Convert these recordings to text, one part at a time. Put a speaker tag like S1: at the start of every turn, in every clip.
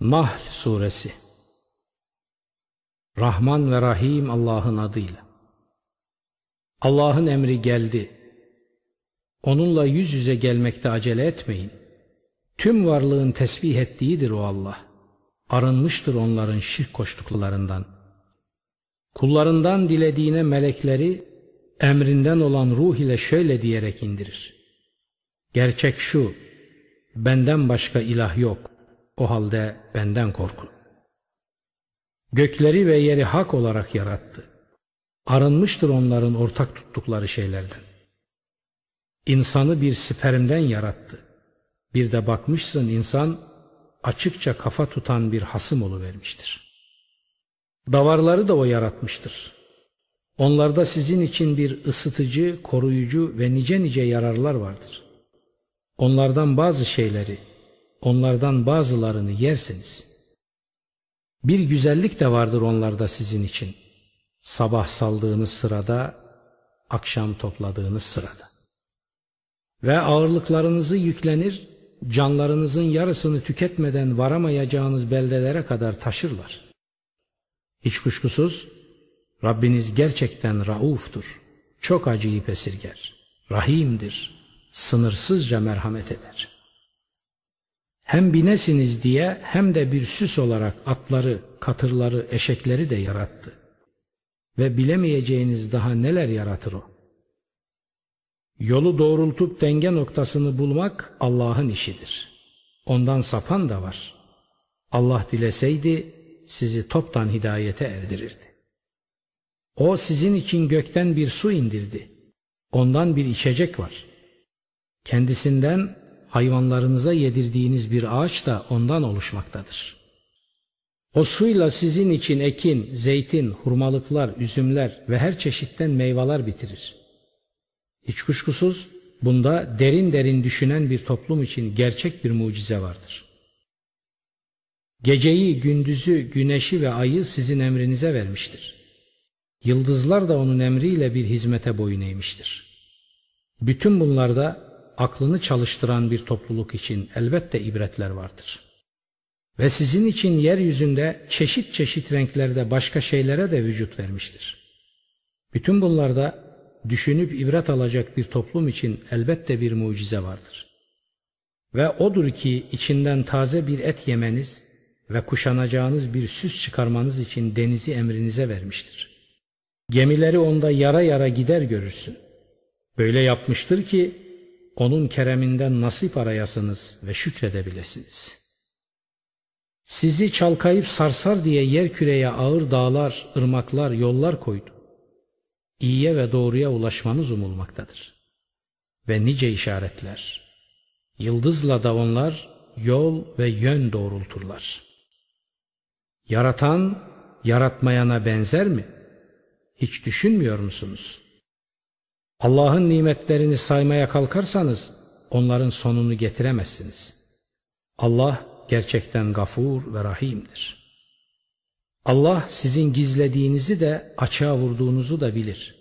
S1: Nahl Suresi Rahman ve Rahim Allah'ın adıyla. Allah'ın emri geldi. Onunla yüz yüze gelmekte acele etmeyin. Tüm varlığın tesbih ettiğidir o Allah. Arınmıştır onların şirk koştuklarından. Kullarından dilediğine melekleri emrinden olan ruh ile şöyle diyerek indirir. Gerçek şu, benden başka ilah yok. O halde benden korkun. Gökleri ve yeri hak olarak yarattı. Arınmıştır onların ortak tuttukları şeylerden. İnsanı bir spermden yarattı. Bir de bakmışsın insan açıkça kafa tutan bir hasım vermiştir. Davarları da o yaratmıştır. Onlarda sizin için bir ısıtıcı, koruyucu ve nice nice yararlar vardır. Onlardan bazı şeyleri, onlardan bazılarını yersiniz. Bir güzellik de vardır onlarda sizin için. Sabah saldığınız sırada, akşam topladığınız sırada. Ve ağırlıklarınızı yüklenir, canlarınızın yarısını tüketmeden varamayacağınız beldelere kadar taşırlar. Hiç kuşkusuz Rabbiniz gerçekten rauftur, çok acıyı esirger, rahimdir, sınırsızca merhamet eder. Hem binesiniz diye hem de bir süs olarak atları, katırları, eşekleri de yarattı. Ve bilemeyeceğiniz daha neler yaratır o. Yolu doğrultup denge noktasını bulmak Allah'ın işidir. Ondan sapan da var. Allah dileseydi sizi toptan hidayete erdirirdi. O sizin için gökten bir su indirdi. Ondan bir içecek var. Kendisinden hayvanlarınıza yedirdiğiniz bir ağaç da ondan oluşmaktadır. O suyla sizin için ekin, zeytin, hurmalıklar, üzümler ve her çeşitten meyveler bitirir. Hiç kuşkusuz bunda derin derin düşünen bir toplum için gerçek bir mucize vardır. Geceyi, gündüzü, güneşi ve ayı sizin emrinize vermiştir. Yıldızlar da onun emriyle bir hizmete boyun eğmiştir. Bütün bunlarda aklını çalıştıran bir topluluk için elbette ibretler vardır. Ve sizin için yeryüzünde çeşit çeşit renklerde başka şeylere de vücut vermiştir. Bütün bunlarda düşünüp ibret alacak bir toplum için elbette bir mucize vardır. Ve odur ki içinden taze bir et yemeniz ve kuşanacağınız bir süs çıkarmanız için denizi emrinize vermiştir. Gemileri onda yara yara gider görürsün. Böyle yapmıştır ki onun kereminden nasip arayasınız ve şükredebilesiniz. Sizi çalkayıp sarsar diye yer küreye ağır dağlar, ırmaklar, yollar koydu. İyiye ve doğruya ulaşmanız umulmaktadır. Ve nice işaretler. Yıldızla da onlar yol ve yön doğrulturlar. Yaratan, yaratmayana benzer mi? Hiç düşünmüyor musunuz?'' Allah'ın nimetlerini saymaya kalkarsanız onların sonunu getiremezsiniz. Allah gerçekten gafur ve rahimdir. Allah sizin gizlediğinizi de açığa vurduğunuzu da bilir.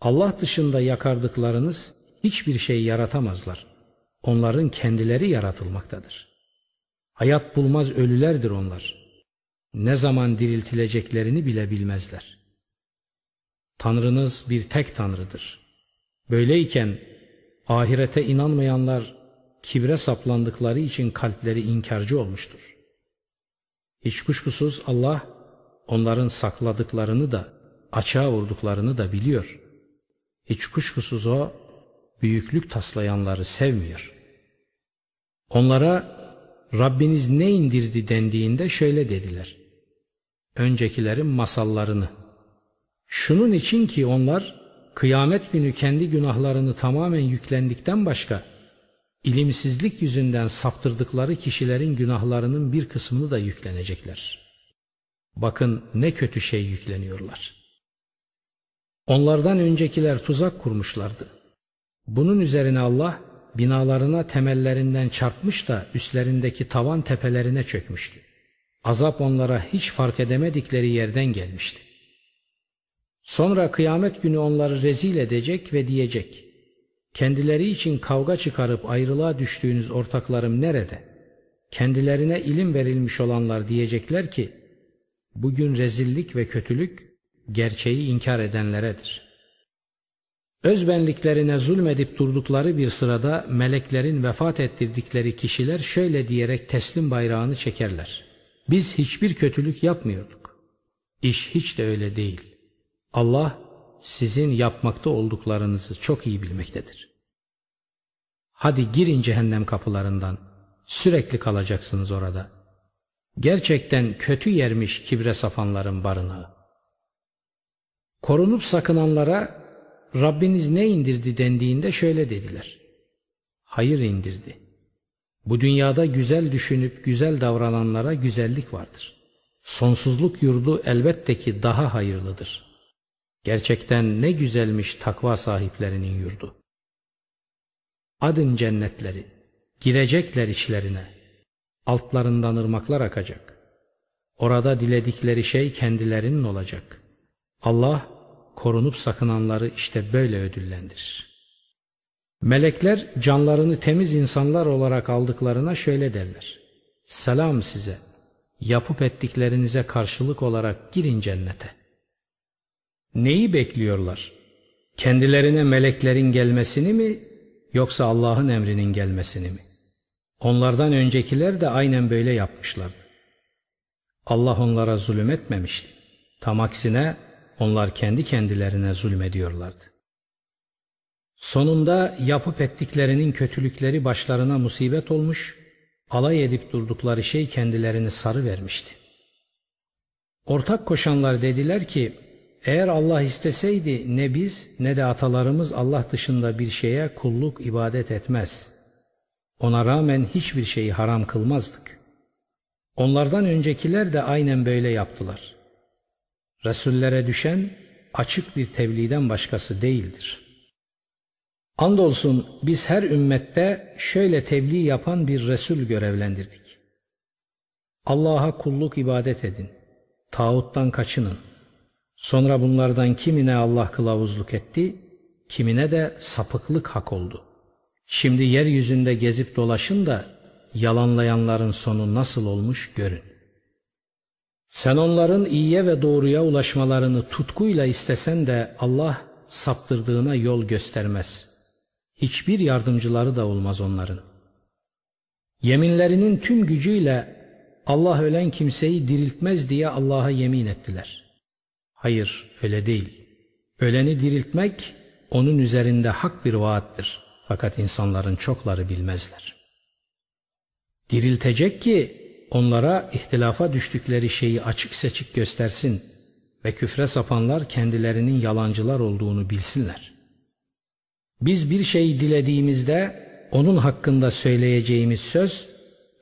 S1: Allah dışında yakardıklarınız hiçbir şey yaratamazlar. Onların kendileri yaratılmaktadır. Hayat bulmaz ölülerdir onlar. Ne zaman diriltileceklerini bile bilmezler.'' Tanrınız bir tek Tanrıdır. Böyleyken ahirete inanmayanlar kibre saplandıkları için kalpleri inkarcı olmuştur. Hiç kuşkusuz Allah onların sakladıklarını da açığa vurduklarını da biliyor. Hiç kuşkusuz o büyüklük taslayanları sevmiyor. Onlara Rabbiniz ne indirdi dendiğinde şöyle dediler. Öncekilerin masallarını Şunun için ki onlar kıyamet günü kendi günahlarını tamamen yüklendikten başka ilimsizlik yüzünden saptırdıkları kişilerin günahlarının bir kısmını da yüklenecekler. Bakın ne kötü şey yükleniyorlar. Onlardan öncekiler tuzak kurmuşlardı. Bunun üzerine Allah binalarına temellerinden çarpmış da üstlerindeki tavan tepelerine çökmüştü. Azap onlara hiç fark edemedikleri yerden gelmişti. Sonra kıyamet günü onları rezil edecek ve diyecek. Kendileri için kavga çıkarıp ayrılığa düştüğünüz ortaklarım nerede? kendilerine ilim verilmiş olanlar diyecekler ki, bugün rezillik ve kötülük gerçeği inkar edenleredir. Özbenliklerine zulmedip durdukları bir sırada meleklerin vefat ettirdikleri kişiler şöyle diyerek teslim bayrağını çekerler. Biz hiçbir kötülük yapmıyorduk. İş hiç de öyle değil. Allah sizin yapmakta olduklarınızı çok iyi bilmektedir. Hadi girin cehennem kapılarından. Sürekli kalacaksınız orada. Gerçekten kötü yermiş kibre sapanların barınağı. Korunup sakınanlara Rabbiniz ne indirdi dendiğinde şöyle dediler. Hayır indirdi. Bu dünyada güzel düşünüp güzel davrananlara güzellik vardır. Sonsuzluk yurdu elbette ki daha hayırlıdır. Gerçekten ne güzelmiş takva sahiplerinin yurdu. Adın cennetleri, girecekler içlerine, altlarından ırmaklar akacak. Orada diledikleri şey kendilerinin olacak. Allah korunup sakınanları işte böyle ödüllendirir. Melekler canlarını temiz insanlar olarak aldıklarına şöyle derler. Selam size, yapıp ettiklerinize karşılık olarak girin cennete. Neyi bekliyorlar? Kendilerine meleklerin gelmesini mi yoksa Allah'ın emrinin gelmesini mi? Onlardan öncekiler de aynen böyle yapmışlardı. Allah onlara zulüm etmemişti. Tam aksine onlar kendi kendilerine zulmediyorlardı. Sonunda yapıp ettiklerinin kötülükleri başlarına musibet olmuş, alay edip durdukları şey kendilerini sarı vermişti. Ortak koşanlar dediler ki, eğer Allah isteseydi ne biz ne de atalarımız Allah dışında bir şeye kulluk ibadet etmez. Ona rağmen hiçbir şeyi haram kılmazdık. Onlardan öncekiler de aynen böyle yaptılar. Resullere düşen açık bir tebliğden başkası değildir. Andolsun biz her ümmette şöyle tebliğ yapan bir Resul görevlendirdik. Allah'a kulluk ibadet edin, tağuttan kaçının. Sonra bunlardan kimine Allah kılavuzluk etti, kimine de sapıklık hak oldu. Şimdi yeryüzünde gezip dolaşın da yalanlayanların sonu nasıl olmuş görün. Sen onların iyiye ve doğruya ulaşmalarını tutkuyla istesen de Allah saptırdığına yol göstermez. Hiçbir yardımcıları da olmaz onların. Yeminlerinin tüm gücüyle Allah ölen kimseyi diriltmez diye Allah'a yemin ettiler. Hayır öyle değil. Öleni diriltmek onun üzerinde hak bir vaattir. Fakat insanların çokları bilmezler. Diriltecek ki onlara ihtilafa düştükleri şeyi açık seçik göstersin ve küfre sapanlar kendilerinin yalancılar olduğunu bilsinler. Biz bir şey dilediğimizde onun hakkında söyleyeceğimiz söz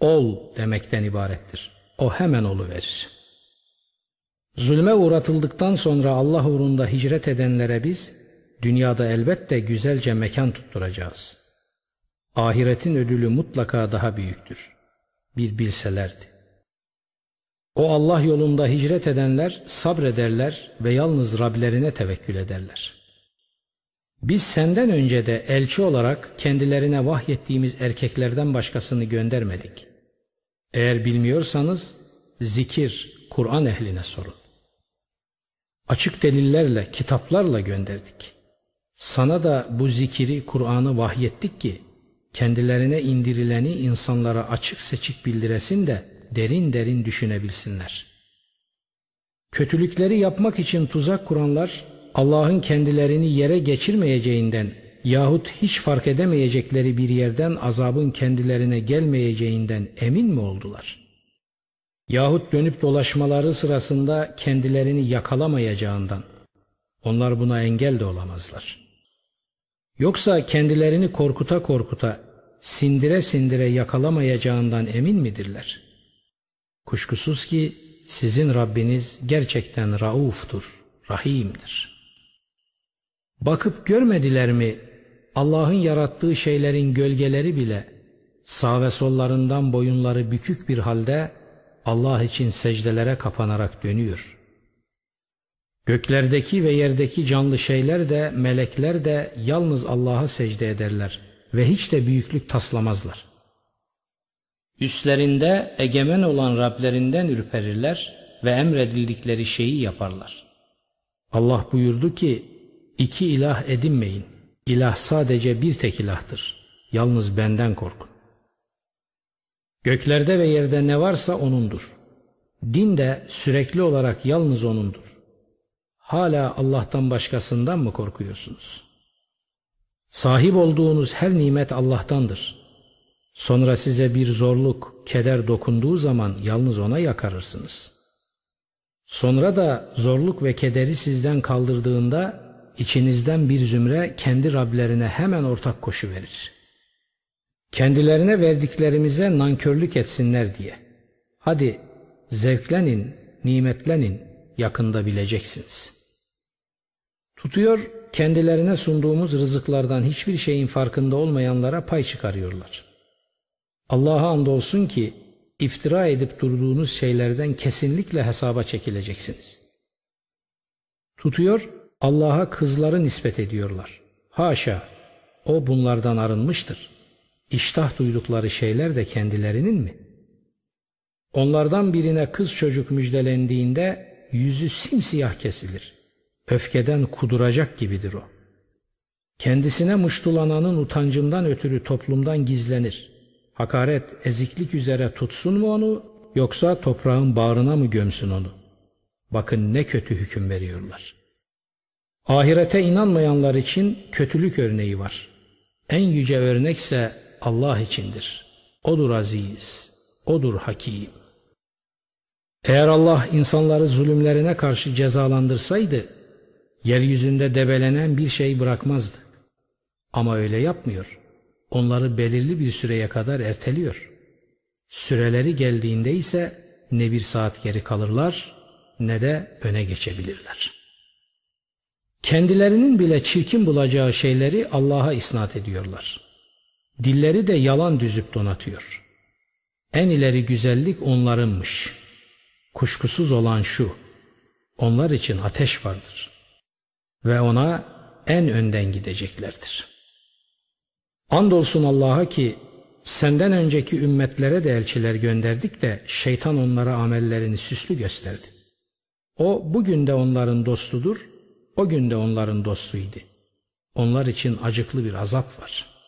S1: ol demekten ibarettir. O hemen olu verir. Zulme uğratıldıktan sonra Allah uğrunda hicret edenlere biz dünyada elbette güzelce mekan tutturacağız. Ahiretin ödülü mutlaka daha büyüktür bir bilselerdi. O Allah yolunda hicret edenler sabrederler ve yalnız Rablerine tevekkül ederler. Biz senden önce de elçi olarak kendilerine vahyettiğimiz erkeklerden başkasını göndermedik. Eğer bilmiyorsanız zikir, Kur'an ehline sorun. Açık delillerle, kitaplarla gönderdik. Sana da bu zikiri, Kur'an'ı vahyettik ki kendilerine indirileni insanlara açık seçik bildiresin de derin derin düşünebilsinler. Kötülükleri yapmak için tuzak kuranlar Allah'ın kendilerini yere geçirmeyeceğinden yahut hiç fark edemeyecekleri bir yerden azabın kendilerine gelmeyeceğinden emin mi oldular? Yahut dönüp dolaşmaları sırasında kendilerini yakalamayacağından onlar buna engel de olamazlar.'' Yoksa kendilerini korkuta korkuta, sindire sindire yakalamayacağından emin midirler? Kuşkusuz ki sizin Rabbiniz gerçekten rauftur, rahimdir. Bakıp görmediler mi Allah'ın yarattığı şeylerin gölgeleri bile sağ ve sollarından boyunları bükük bir halde Allah için secdelere kapanarak dönüyor.'' Göklerdeki ve yerdeki canlı şeyler de melekler de yalnız Allah'a secde ederler ve hiç de büyüklük taslamazlar. Üstlerinde egemen olan Rablerinden ürperirler ve emredildikleri şeyi yaparlar. Allah buyurdu ki, iki ilah edinmeyin. İlah sadece bir tek ilahtır. Yalnız benden korkun. Göklerde ve yerde ne varsa O'nundur. Din de sürekli olarak yalnız O'nundur. Hala Allah'tan başkasından mı korkuyorsunuz? Sahip olduğunuz her nimet Allah'tandır. Sonra size bir zorluk, keder dokunduğu zaman yalnız O'na yakarırsınız. Sonra da zorluk ve kederi sizden kaldırdığında içinizden bir zümre kendi Rablerine hemen ortak koşu verir. Kendilerine verdiklerimize nankörlük etsinler diye. Hadi zevklenin, nimetlenin, yakında bileceksiniz. Tutuyor, kendilerine sunduğumuz rızıklardan hiçbir şeyin farkında olmayanlara pay çıkarıyorlar. Allah'a andolsun ki iftira edip durduğunuz şeylerden kesinlikle hesaba çekileceksiniz. Tutuyor, Allah'a kızları nispet ediyorlar. Haşa, o bunlardan arınmıştır. İştah duydukları şeyler de kendilerinin mi? Onlardan birine kız çocuk müjdelendiğinde yüzü simsiyah kesilir. Öfkeden kuduracak gibidir o. Kendisine muştulananın utancından ötürü toplumdan gizlenir. Hakaret, eziklik üzere tutsun mu onu yoksa toprağın bağrına mı gömsün onu? Bakın ne kötü hüküm veriyorlar. Ahirete inanmayanlar için kötülük örneği var. En yüce örnekse Allah içindir. Odur aziz, odur hakim. Eğer Allah insanları zulümlerine karşı cezalandırsaydı, yeryüzünde debelenen bir şey bırakmazdı. Ama öyle yapmıyor. Onları belirli bir süreye kadar erteliyor. Süreleri geldiğinde ise ne bir saat geri kalırlar ne de öne geçebilirler. Kendilerinin bile çirkin bulacağı şeyleri Allah'a isnat ediyorlar. Dilleri de yalan düzüp donatıyor. En ileri güzellik onlarınmış. Kuşkusuz olan şu, onlar için ateş vardır. Ve ona en önden gideceklerdir. Andolsun Allah'a ki senden önceki ümmetlere de elçiler gönderdik de şeytan onlara amellerini süslü gösterdi. O bugün de onların dostudur, o gün de onların dostuydu. Onlar için acıklı bir azap var.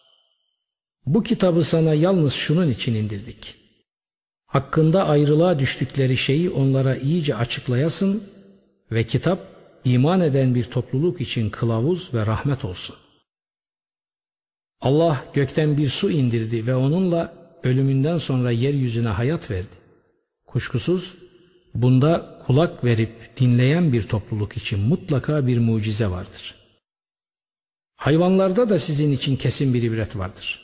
S1: Bu kitabı sana yalnız şunun için indirdik. Hakkında ayrılığa düştükleri şeyi onlara iyice açıklayasın ve kitap iman eden bir topluluk için kılavuz ve rahmet olsun. Allah gökten bir su indirdi ve onunla ölümünden sonra yeryüzüne hayat verdi. Kuşkusuz bunda kulak verip dinleyen bir topluluk için mutlaka bir mucize vardır. Hayvanlarda da sizin için kesin bir ibret vardır.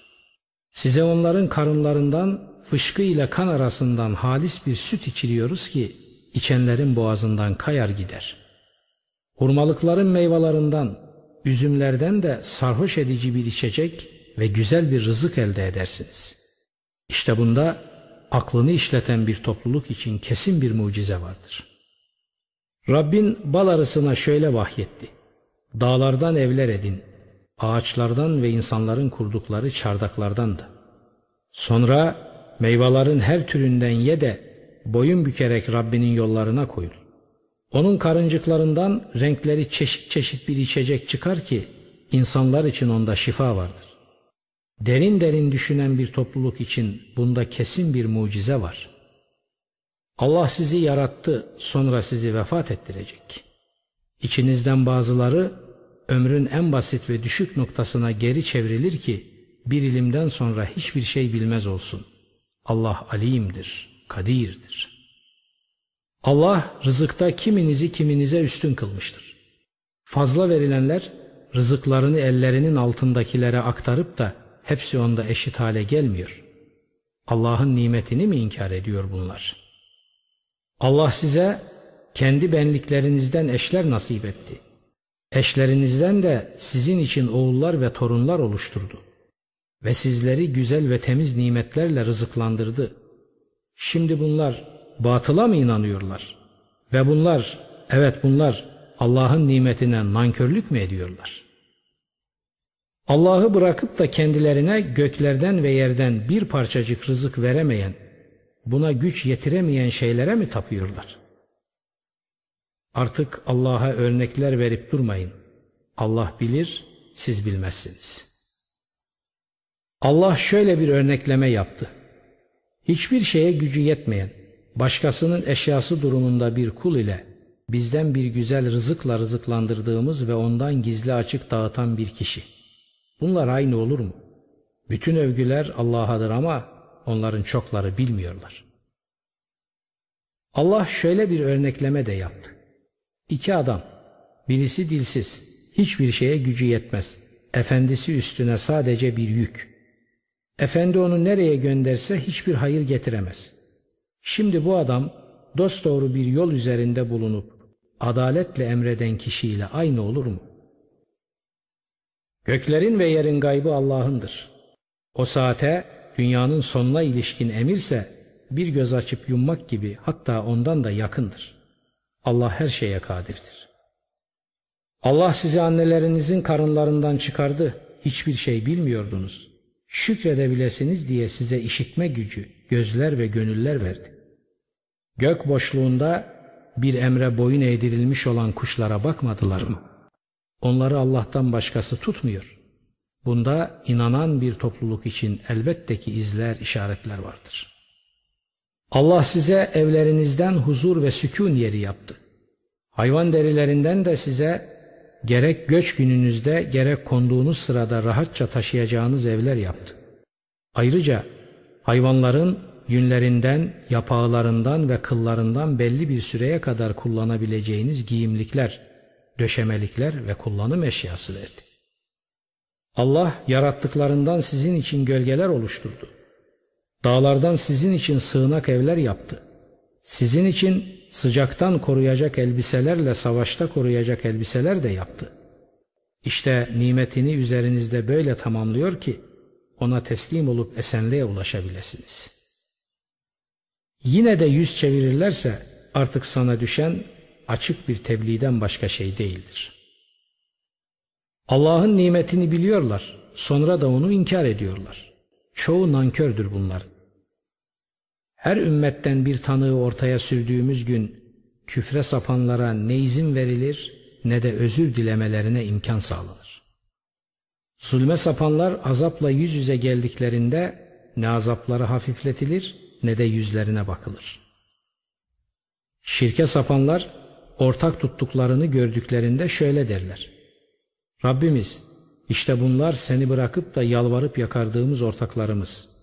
S1: Size onların karınlarından fışkı ile kan arasından halis bir süt içiriyoruz ki içenlerin boğazından kayar gider. Hurmalıkların meyvelerinden, üzümlerden de sarhoş edici bir içecek ve güzel bir rızık elde edersiniz. İşte bunda aklını işleten bir topluluk için kesin bir mucize vardır. Rabbin bal arısına şöyle vahyetti. Dağlardan evler edin, ağaçlardan ve insanların kurdukları çardaklardan da. Sonra meyvelerin her türünden ye de boyun bükerek Rabbinin yollarına koyul. Onun karıncıklarından renkleri çeşit çeşit bir içecek çıkar ki insanlar için onda şifa vardır. Derin derin düşünen bir topluluk için bunda kesin bir mucize var. Allah sizi yarattı, sonra sizi vefat ettirecek. İçinizden bazıları ömrün en basit ve düşük noktasına geri çevrilir ki bir ilimden sonra hiçbir şey bilmez olsun. Allah alimdir, kadirdir. Allah rızıkta kiminizi kiminize üstün kılmıştır. Fazla verilenler rızıklarını ellerinin altındakilere aktarıp da hepsi onda eşit hale gelmiyor. Allah'ın nimetini mi inkar ediyor bunlar? Allah size kendi benliklerinizden eşler nasip etti. Eşlerinizden de sizin için oğullar ve torunlar oluşturdu. Ve sizleri güzel ve temiz nimetlerle rızıklandırdı. Şimdi bunlar batıla mı inanıyorlar? Ve bunlar, evet bunlar Allah'ın nimetine nankörlük mü ediyorlar?'' Allah'ı bırakıp da kendilerine göklerden ve yerden bir parçacık rızık veremeyen, buna güç yetiremeyen şeylere mi tapıyorlar? Artık Allah'a örnekler verip durmayın. Allah bilir, siz bilmezsiniz. Allah şöyle bir örnekleme yaptı. Hiçbir şeye gücü yetmeyen, başkasının eşyası durumunda bir kul ile bizden bir güzel rızıkla rızıklandırdığımız ve ondan gizli açık dağıtan bir kişi. Bunlar aynı olur mu? Bütün övgüler Allah'adır ama onların çokları bilmiyorlar. Allah şöyle bir örnekleme de yaptı. İki adam, birisi dilsiz, hiçbir şeye gücü yetmez. Efendisi üstüne sadece bir yük. Efendi onu nereye gönderse hiçbir hayır getiremez. Şimdi bu adam dosdoğru bir yol üzerinde bulunup adaletle emreden kişiyle aynı olur mu? Göklerin ve yerin gaybı Allah'ındır. O saate dünyanın sonuna ilişkin emirse bir göz açıp yummak gibi hatta ondan da yakındır. Allah her şeye kadirdir. Allah sizi annelerinizin karınlarından çıkardı. Hiçbir şey bilmiyordunuz. Şükredebilesiniz diye size işitme gücü, gözler ve gönüller verdi. Gök boşluğunda bir emre boyun eğdirilmiş olan kuşlara bakmadılar mı? Onları Allah'tan başkası tutmuyor. Bunda inanan bir topluluk için elbette ki izler, işaretler vardır. Allah size evlerinizden huzur ve sükun yeri yaptı. Hayvan derilerinden de size gerek göç gününüzde gerek konduğunuz sırada rahatça taşıyacağınız evler yaptı. Ayrıca hayvanların yünlerinden, yapağlarından ve kıllarından belli bir süreye kadar kullanabileceğiniz giyimlikler, döşemelikler ve kullanım eşyası verdi. Allah yarattıklarından sizin için gölgeler oluşturdu. Dağlardan sizin için sığınak evler yaptı. Sizin için sıcaktan koruyacak elbiselerle savaşta koruyacak elbiseler de yaptı. İşte nimetini üzerinizde böyle tamamlıyor ki ona teslim olup esenliğe ulaşabilesiniz.'' Yine de yüz çevirirlerse artık sana düşen açık bir tebliğden başka şey değildir. Allah'ın nimetini biliyorlar, sonra da onu inkar ediyorlar. Çoğu nankördür bunlar. Her ümmetten bir tanığı ortaya sürdüğümüz gün küfre sapanlara ne izin verilir ne de özür dilemelerine imkan sağlanır. Zulme sapanlar azapla yüz yüze geldiklerinde ne azapları hafifletilir ne de yüzlerine bakılır. Şirke sapanlar ortak tuttuklarını gördüklerinde şöyle derler. Rabbimiz işte bunlar seni bırakıp da yalvarıp yakardığımız ortaklarımız.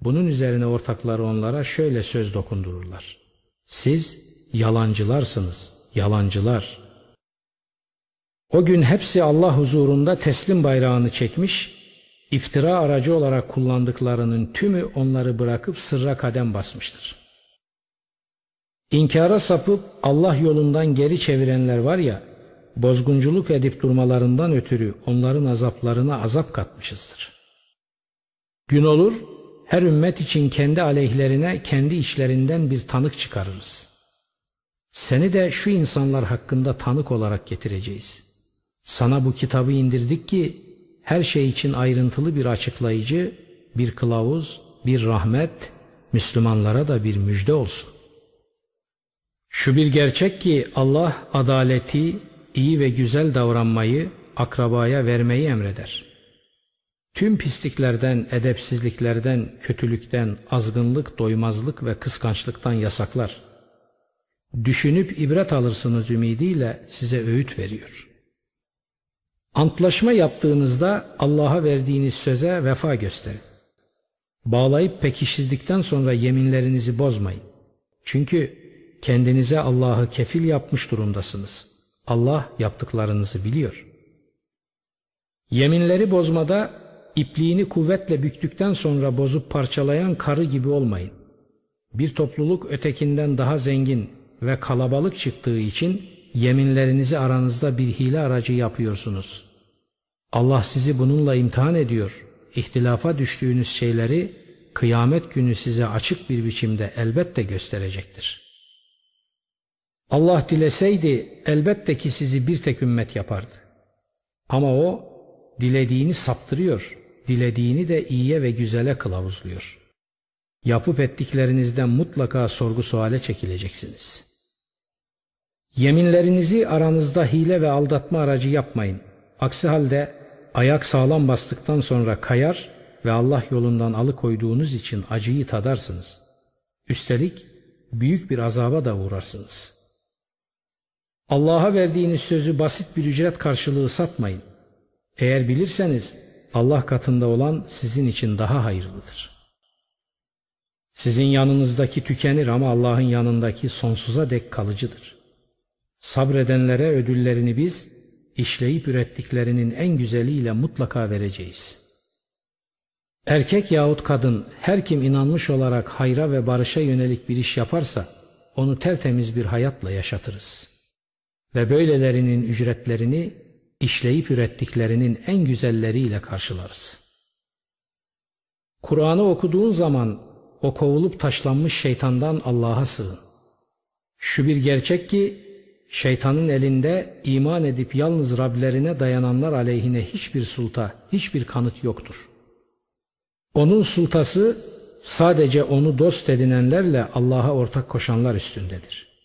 S1: Bunun üzerine ortakları onlara şöyle söz dokundururlar. Siz yalancılarsınız, yalancılar. O gün hepsi Allah huzurunda teslim bayrağını çekmiş iftira aracı olarak kullandıklarının tümü onları bırakıp sırra kadem basmıştır. İnkara sapıp Allah yolundan geri çevirenler var ya, bozgunculuk edip durmalarından ötürü onların azaplarına azap katmışızdır. Gün olur, her ümmet için kendi aleyhlerine kendi içlerinden bir tanık çıkarırız. Seni de şu insanlar hakkında tanık olarak getireceğiz. Sana bu kitabı indirdik ki her şey için ayrıntılı bir açıklayıcı, bir kılavuz, bir rahmet, Müslümanlara da bir müjde olsun. Şu bir gerçek ki Allah adaleti, iyi ve güzel davranmayı, akrabaya vermeyi emreder. Tüm pisliklerden, edepsizliklerden, kötülükten, azgınlık, doymazlık ve kıskançlıktan yasaklar. Düşünüp ibret alırsınız ümidiyle size öğüt veriyor. Antlaşma yaptığınızda Allah'a verdiğiniz söze vefa gösterin. Bağlayıp pekiştirdikten sonra yeminlerinizi bozmayın. Çünkü kendinize Allah'ı kefil yapmış durumdasınız. Allah yaptıklarınızı biliyor. Yeminleri bozmada ipliğini kuvvetle büktükten sonra bozup parçalayan karı gibi olmayın. Bir topluluk ötekinden daha zengin ve kalabalık çıktığı için yeminlerinizi aranızda bir hile aracı yapıyorsunuz. Allah sizi bununla imtihan ediyor. İhtilafa düştüğünüz şeyleri kıyamet günü size açık bir biçimde elbette gösterecektir. Allah dileseydi elbette ki sizi bir tek ümmet yapardı. Ama o dilediğini saptırıyor, dilediğini de iyiye ve güzele kılavuzluyor. Yapıp ettiklerinizden mutlaka sorgu suale çekileceksiniz. Yeminlerinizi aranızda hile ve aldatma aracı yapmayın. Aksi halde ayak sağlam bastıktan sonra kayar ve Allah yolundan alıkoyduğunuz için acıyı tadarsınız. Üstelik büyük bir azaba da uğrarsınız. Allah'a verdiğiniz sözü basit bir ücret karşılığı satmayın. Eğer bilirseniz Allah katında olan sizin için daha hayırlıdır. Sizin yanınızdaki tükenir ama Allah'ın yanındaki sonsuza dek kalıcıdır. Sabredenlere ödüllerini biz işleyip ürettiklerinin en güzeliyle mutlaka vereceğiz. Erkek yahut kadın her kim inanmış olarak hayra ve barışa yönelik bir iş yaparsa onu tertemiz bir hayatla yaşatırız. Ve böylelerinin ücretlerini işleyip ürettiklerinin en güzelleriyle karşılarız. Kur'an'ı okuduğun zaman o kovulup taşlanmış şeytandan Allah'a sığın. Şu bir gerçek ki şeytanın elinde iman edip yalnız Rablerine dayananlar aleyhine hiçbir sulta, hiçbir kanıt yoktur. Onun sultası sadece onu dost edinenlerle Allah'a ortak koşanlar üstündedir.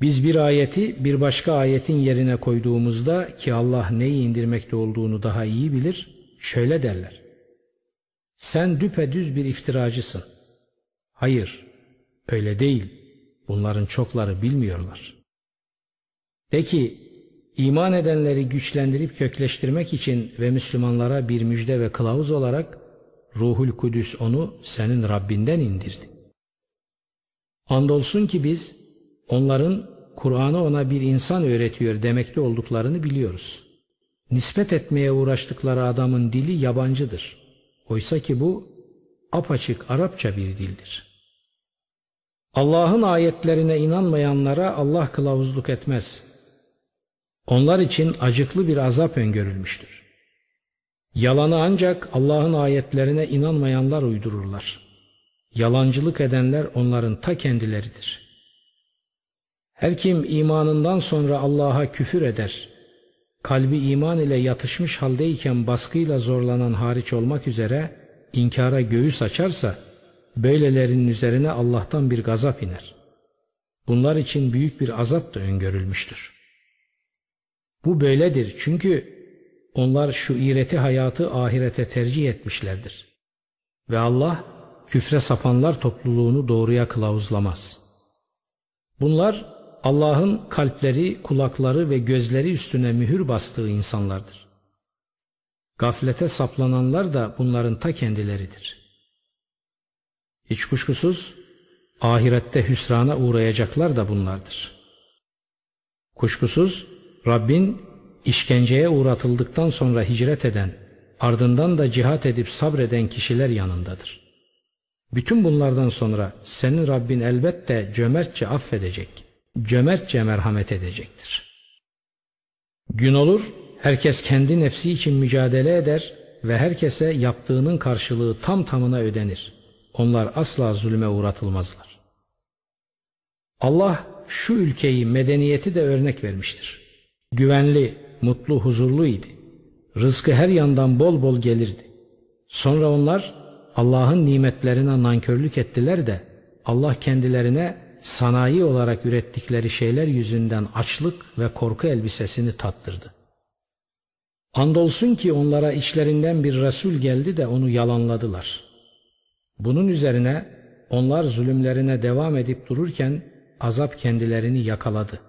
S1: Biz bir ayeti bir başka ayetin yerine koyduğumuzda ki Allah neyi indirmekte olduğunu daha iyi bilir, şöyle derler. Sen düpedüz bir iftiracısın. Hayır, öyle değil. Bunların çokları bilmiyorlar. De ki, iman edenleri güçlendirip kökleştirmek için ve Müslümanlara bir müjde ve kılavuz olarak Ruhul Kudüs onu senin Rabbinden indirdi. Andolsun ki biz onların Kur'an'ı ona bir insan öğretiyor demekte olduklarını biliyoruz. Nispet etmeye uğraştıkları adamın dili yabancıdır. Oysa ki bu apaçık Arapça bir dildir. Allah'ın ayetlerine inanmayanlara Allah kılavuzluk etmez. Onlar için acıklı bir azap öngörülmüştür. Yalanı ancak Allah'ın ayetlerine inanmayanlar uydururlar. Yalancılık edenler onların ta kendileridir. Her kim imanından sonra Allah'a küfür eder, kalbi iman ile yatışmış haldeyken baskıyla zorlanan hariç olmak üzere inkara göğüs açarsa, böylelerinin üzerine Allah'tan bir gazap iner. Bunlar için büyük bir azap da öngörülmüştür. Bu böyledir çünkü onlar şu iğreti hayatı ahirete tercih etmişlerdir. Ve Allah küfre sapanlar topluluğunu doğruya kılavuzlamaz. Bunlar Allah'ın kalpleri, kulakları ve gözleri üstüne mühür bastığı insanlardır. Gaflete saplananlar da bunların ta kendileridir. Hiç kuşkusuz ahirette hüsrana uğrayacaklar da bunlardır. Kuşkusuz Rabbin işkenceye uğratıldıktan sonra hicret eden, ardından da cihat edip sabreden kişiler yanındadır. Bütün bunlardan sonra senin Rabbin elbette cömertçe affedecek, cömertçe merhamet edecektir. Gün olur, herkes kendi nefsi için mücadele eder ve herkese yaptığının karşılığı tam tamına ödenir. Onlar asla zulme uğratılmazlar. Allah şu ülkeyi, medeniyeti de örnek vermiştir. Güvenli, mutlu, huzurlu idi. Rızkı her yandan bol bol gelirdi. Sonra onlar Allah'ın nimetlerine nankörlük ettiler de Allah kendilerine sanayi olarak ürettikleri şeyler yüzünden açlık ve korku elbisesini tattırdı. Andolsun ki onlara içlerinden bir Resul geldi de onu yalanladılar. Bunun üzerine onlar zulümlerine devam edip dururken azap kendilerini yakaladı.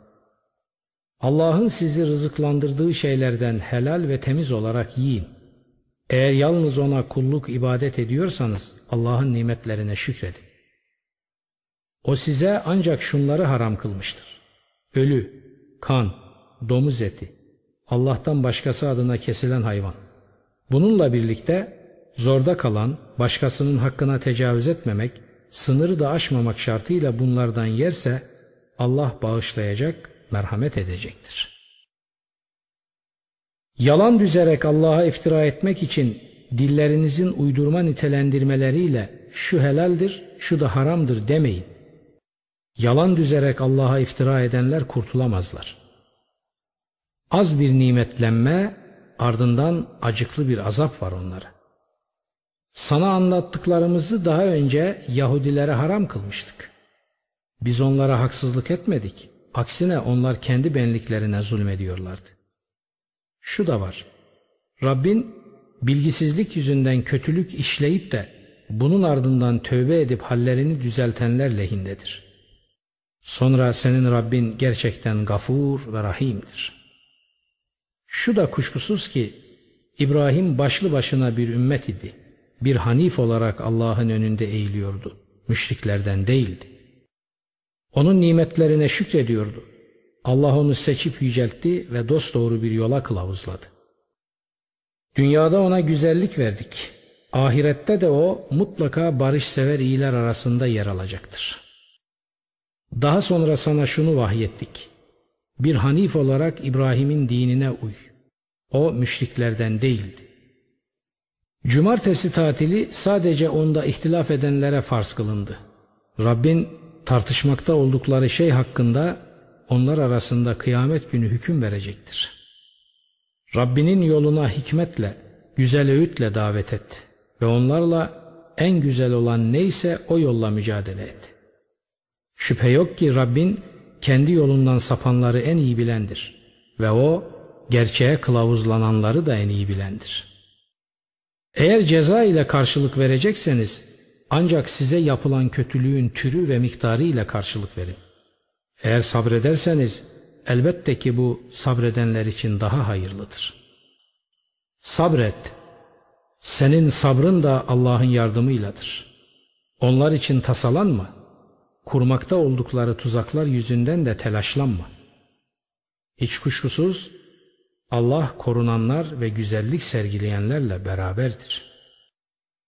S1: Allah'ın sizi rızıklandırdığı şeylerden helal ve temiz olarak yiyin. Eğer yalnız ona kulluk ibadet ediyorsanız Allah'ın nimetlerine şükredin. O size ancak şunları haram kılmıştır. Ölü, kan, domuz eti, Allah'tan başkası adına kesilen hayvan. Bununla birlikte zorda kalan, başkasının hakkına tecavüz etmemek, sınırı da aşmamak şartıyla bunlardan yerse Allah bağışlayacak merhamet edecektir. Yalan düzerek Allah'a iftira etmek için dillerinizin uydurma nitelendirmeleriyle şu helaldir, şu da haramdır demeyin. Yalan düzerek Allah'a iftira edenler kurtulamazlar. Az bir nimetlenme ardından acıklı bir azap var onlara. Sana anlattıklarımızı daha önce Yahudilere haram kılmıştık. Biz onlara haksızlık etmedik. Aksine onlar kendi benliklerine zulmediyorlardı. Şu da var. Rabbin bilgisizlik yüzünden kötülük işleyip de bunun ardından tövbe edip hallerini düzeltenler lehindedir. Sonra senin Rabbin gerçekten gafur ve rahimdir. Şu da kuşkusuz ki İbrahim başlı başına bir ümmet idi. Bir hanif olarak Allah'ın önünde eğiliyordu. Müşriklerden değildi. Onun nimetlerine şükrediyordu. Allah onu seçip yüceltti ve dosdoğru bir yola kılavuzladı. Dünyada ona güzellik verdik. Ahirette de o mutlaka barışsever iyiler arasında yer alacaktır. Daha sonra sana şunu vahyettik. Bir hanif olarak İbrahim'in dinine uy. O müşriklerden değildi. Cumartesi tatili sadece onda ihtilaf edenlere farz kılındı. Rabbin tartışmakta oldukları şey hakkında onlar arasında kıyamet günü hüküm verecektir. Rabbinin yoluna hikmetle, güzel öğütle davet et ve onlarla en güzel olan neyse o yolla mücadele et. Şüphe yok ki Rabbin kendi yolundan sapanları en iyi bilendir ve o gerçeğe kılavuzlananları da en iyi bilendir. Eğer ceza ile karşılık verecekseniz ancak size yapılan kötülüğün türü ve miktarı ile karşılık verin. Eğer sabrederseniz elbette ki bu sabredenler için daha hayırlıdır. Sabret. Senin sabrın da Allah'ın yardımıyladır. Onlar için tasalanma. Kurmakta oldukları tuzaklar yüzünden de telaşlanma. Hiç kuşkusuz Allah korunanlar ve güzellik sergileyenlerle beraberdir.